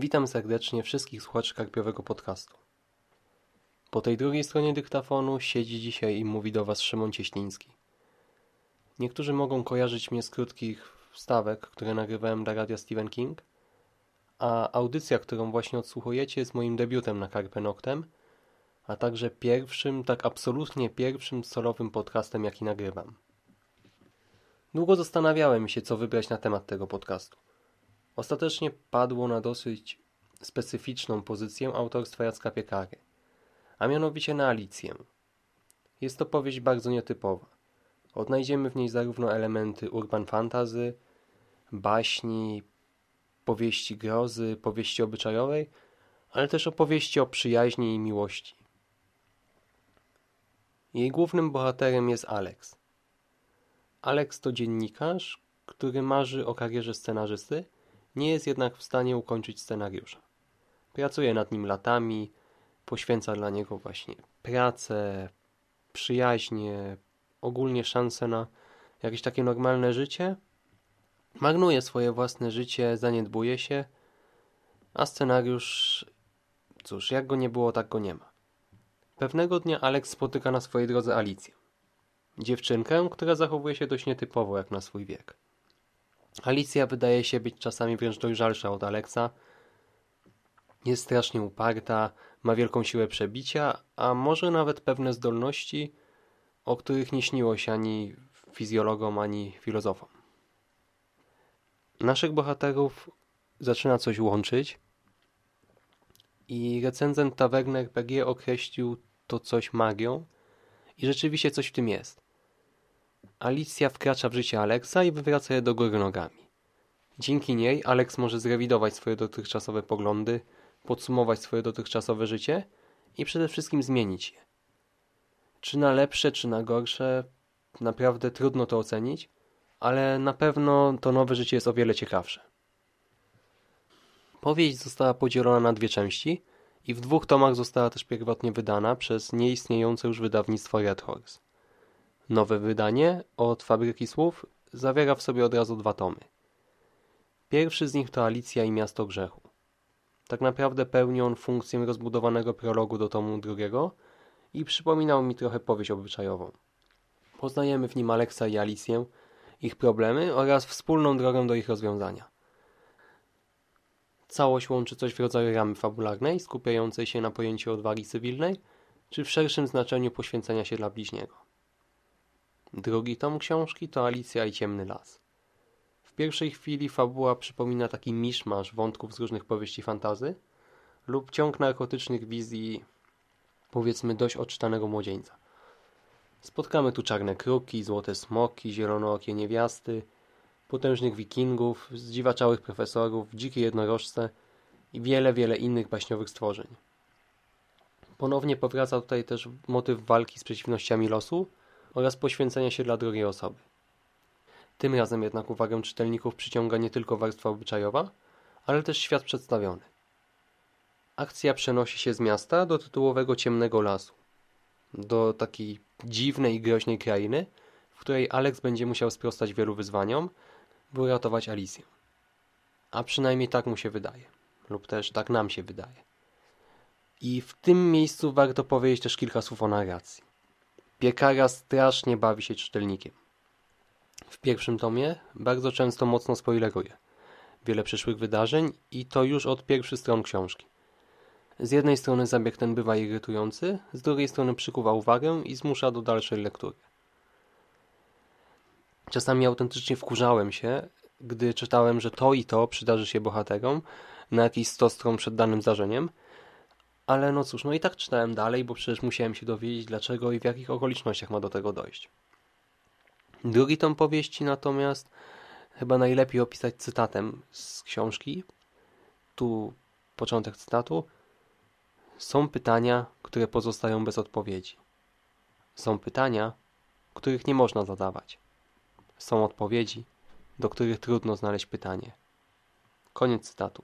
Witam serdecznie wszystkich słuchaczy karpiowego podcastu. Po tej drugiej stronie dyktafonu siedzi dzisiaj i mówi do Was Szymon Cieśliński. Niektórzy mogą kojarzyć mnie z krótkich wstawek, które nagrywałem dla radia Stephen King, a audycja, którą właśnie odsłuchujecie, jest moim debiutem na Carpe Noctem, a także pierwszym, tak absolutnie pierwszym solowym podcastem, jaki nagrywam. Długo zastanawiałem się, co wybrać na temat tego podcastu. Ostatecznie padło na dosyć specyficzną pozycję autorstwa Jacka Piekary, a mianowicie na Alicję. Jest to powieść bardzo nietypowa. Odnajdziemy w niej zarówno elementy urban fantazy, baśni, powieści grozy, powieści obyczajowej, ale też opowieści o przyjaźni i miłości. Jej głównym bohaterem jest Alex. Alex to dziennikarz, który marzy o karierze scenarzysty, nie jest jednak w stanie ukończyć scenariusza. Pracuje nad nim latami, poświęca dla niego właśnie pracę, przyjaźnie, ogólnie szansę na jakieś takie normalne życie. Marnuje swoje własne życie, zaniedbuje się, a scenariusz, cóż, jak go nie było, tak go nie ma. Pewnego dnia Alex spotyka na swojej drodze Alicję. Dziewczynkę, która zachowuje się dość nietypowo jak na swój wiek. Alicja wydaje się być czasami wręcz dojrzalsza od Alexa. Jest strasznie uparta, ma wielką siłę przebicia, a może nawet pewne zdolności, o których nie śniło się ani fizjologom, ani filozofom. Naszych bohaterów zaczyna coś łączyć i recenzent tawerny RPG określił to coś magią i rzeczywiście coś w tym jest. Alicja wkracza w życie Alexa i wywraca je do góry nogami. Dzięki niej Alex może zrewidować swoje dotychczasowe poglądy, podsumować swoje dotychczasowe życie i przede wszystkim zmienić je. Czy na lepsze, czy na gorsze, naprawdę trudno to ocenić, ale na pewno to nowe życie jest o wiele ciekawsze. Powieść została podzielona na dwie części i w dwóch tomach została też pierwotnie wydana przez nieistniejące już wydawnictwo Red Horse. Nowe wydanie od Fabryki Słów zawiera w sobie od razu dwa tomy. Pierwszy z nich to Alicja i Miasto Grzechu. Tak naprawdę pełni on funkcję rozbudowanego prologu do tomu drugiego i przypominał mi trochę powieść obyczajową. Poznajemy w nim Aleksa i Alicję, ich problemy oraz wspólną drogę do ich rozwiązania. Całość łączy coś w rodzaju ramy fabularnej, skupiającej się na pojęciu odwagi cywilnej, czy w szerszym znaczeniu poświęcenia się dla bliźniego. Drugi tom książki to Alicja i Ciemny Las. W pierwszej chwili fabuła przypomina taki miszmasz wątków z różnych powieści fantazy lub ciąg narkotycznych wizji, powiedzmy dość odczytanego młodzieńca. Spotkamy tu czarne kruki, złote smoki, zielonookie niewiasty, potężnych wikingów, zdziwaczałych profesorów, dzikie jednorożce i wiele, wiele innych baśniowych stworzeń. Ponownie powraca tutaj też motyw walki z przeciwnościami losu oraz poświęcenia się dla drugiej osoby. Tym razem jednak uwagę czytelników przyciąga nie tylko warstwa obyczajowa, ale też świat przedstawiony. Akcja przenosi się z miasta do tytułowego ciemnego lasu, do takiej dziwnej i groźnej krainy, w której Alex będzie musiał sprostać wielu wyzwaniom, by uratować Alicję. A przynajmniej tak mu się wydaje, lub też tak nam się wydaje. I w tym miejscu warto powiedzieć też kilka słów o narracji. Piekara strasznie bawi się czytelnikiem. W pierwszym tomie bardzo często mocno spoileruje wiele przyszłych wydarzeń i to już od pierwszych stron książki. Z jednej strony zabieg ten bywa irytujący, z drugiej strony przykuwa uwagę i zmusza do dalszej lektury. Czasami autentycznie wkurzałem się, gdy czytałem, że to i to przydarzy się bohaterom na jakiś 100 stron przed danym zdarzeniem, ale no cóż, no i tak czytałem dalej, bo przecież musiałem się dowiedzieć dlaczego i w jakich okolicznościach ma do tego dojść. Drugi tom powieści natomiast chyba najlepiej opisać cytatem z książki. Tu początek cytatu. Są pytania, które pozostają bez odpowiedzi. Są pytania, których nie można zadawać. Są odpowiedzi, do których trudno znaleźć pytanie. Koniec cytatu.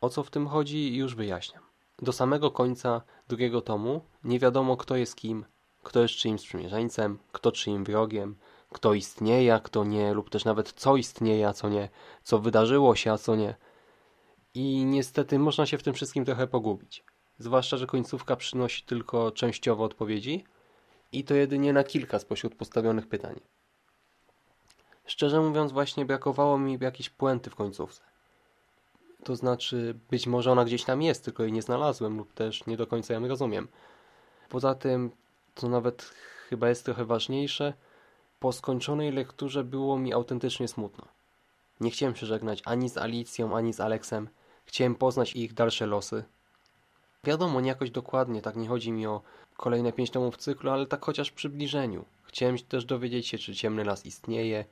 O co w tym chodzi, już wyjaśniam. Do samego końca drugiego tomu nie wiadomo, kto jest kim, kto jest czyimś sprzymierzeńcem, kto czyim wrogiem, kto istnieje, a kto nie, lub też nawet co istnieje, a co nie, co wydarzyło się, a co nie. I niestety można się w tym wszystkim trochę pogubić. Zwłaszcza, że końcówka przynosi tylko częściowo odpowiedzi i to jedynie na kilka spośród postawionych pytań. Szczerze mówiąc, właśnie brakowało mi jakiejś puenty w końcówce. To znaczy, być może ona gdzieś tam jest, tylko jej nie znalazłem lub też nie do końca ją rozumiem. Poza tym, co nawet chyba jest trochę ważniejsze, po skończonej lekturze było mi autentycznie smutno. Nie chciałem się żegnać ani z Alicją, ani z Aleksem. Chciałem poznać ich dalsze losy. Wiadomo, nie jakoś dokładnie, tak nie chodzi mi o kolejne pięć tomów cyklu, ale tak chociaż w przybliżeniu. Chciałem też dowiedzieć się, czy Ciemny Las istnieje,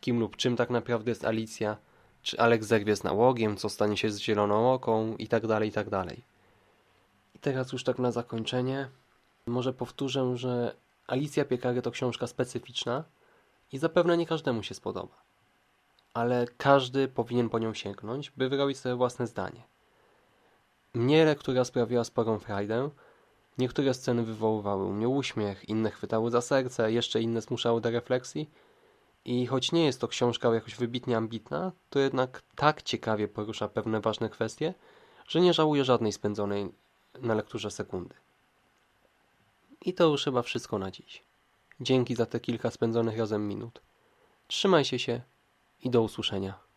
kim lub czym tak naprawdę jest Alicja, czy Alex zerwie z nałogiem, co stanie się z Zieloną Oką i tak dalej, i tak dalej. I teraz już tak na zakończenie, może powtórzę, że Alicja Piekary to książka specyficzna i zapewne nie każdemu się spodoba. Ale każdy powinien po nią sięgnąć, by wyrobić sobie własne zdanie. Mnie lektura sprawiła sporą frajdę. Niektóre sceny wywoływały u mnie uśmiech, inne chwytały za serce, jeszcze inne zmuszały do refleksji. I choć nie jest to książka jakoś wybitnie ambitna, to jednak tak ciekawie porusza pewne ważne kwestie, że nie żałuję żadnej spędzonej na lekturze sekundy. I to już chyba wszystko na dziś. Dzięki za te kilka spędzonych razem minut. Trzymajcie się i do usłyszenia.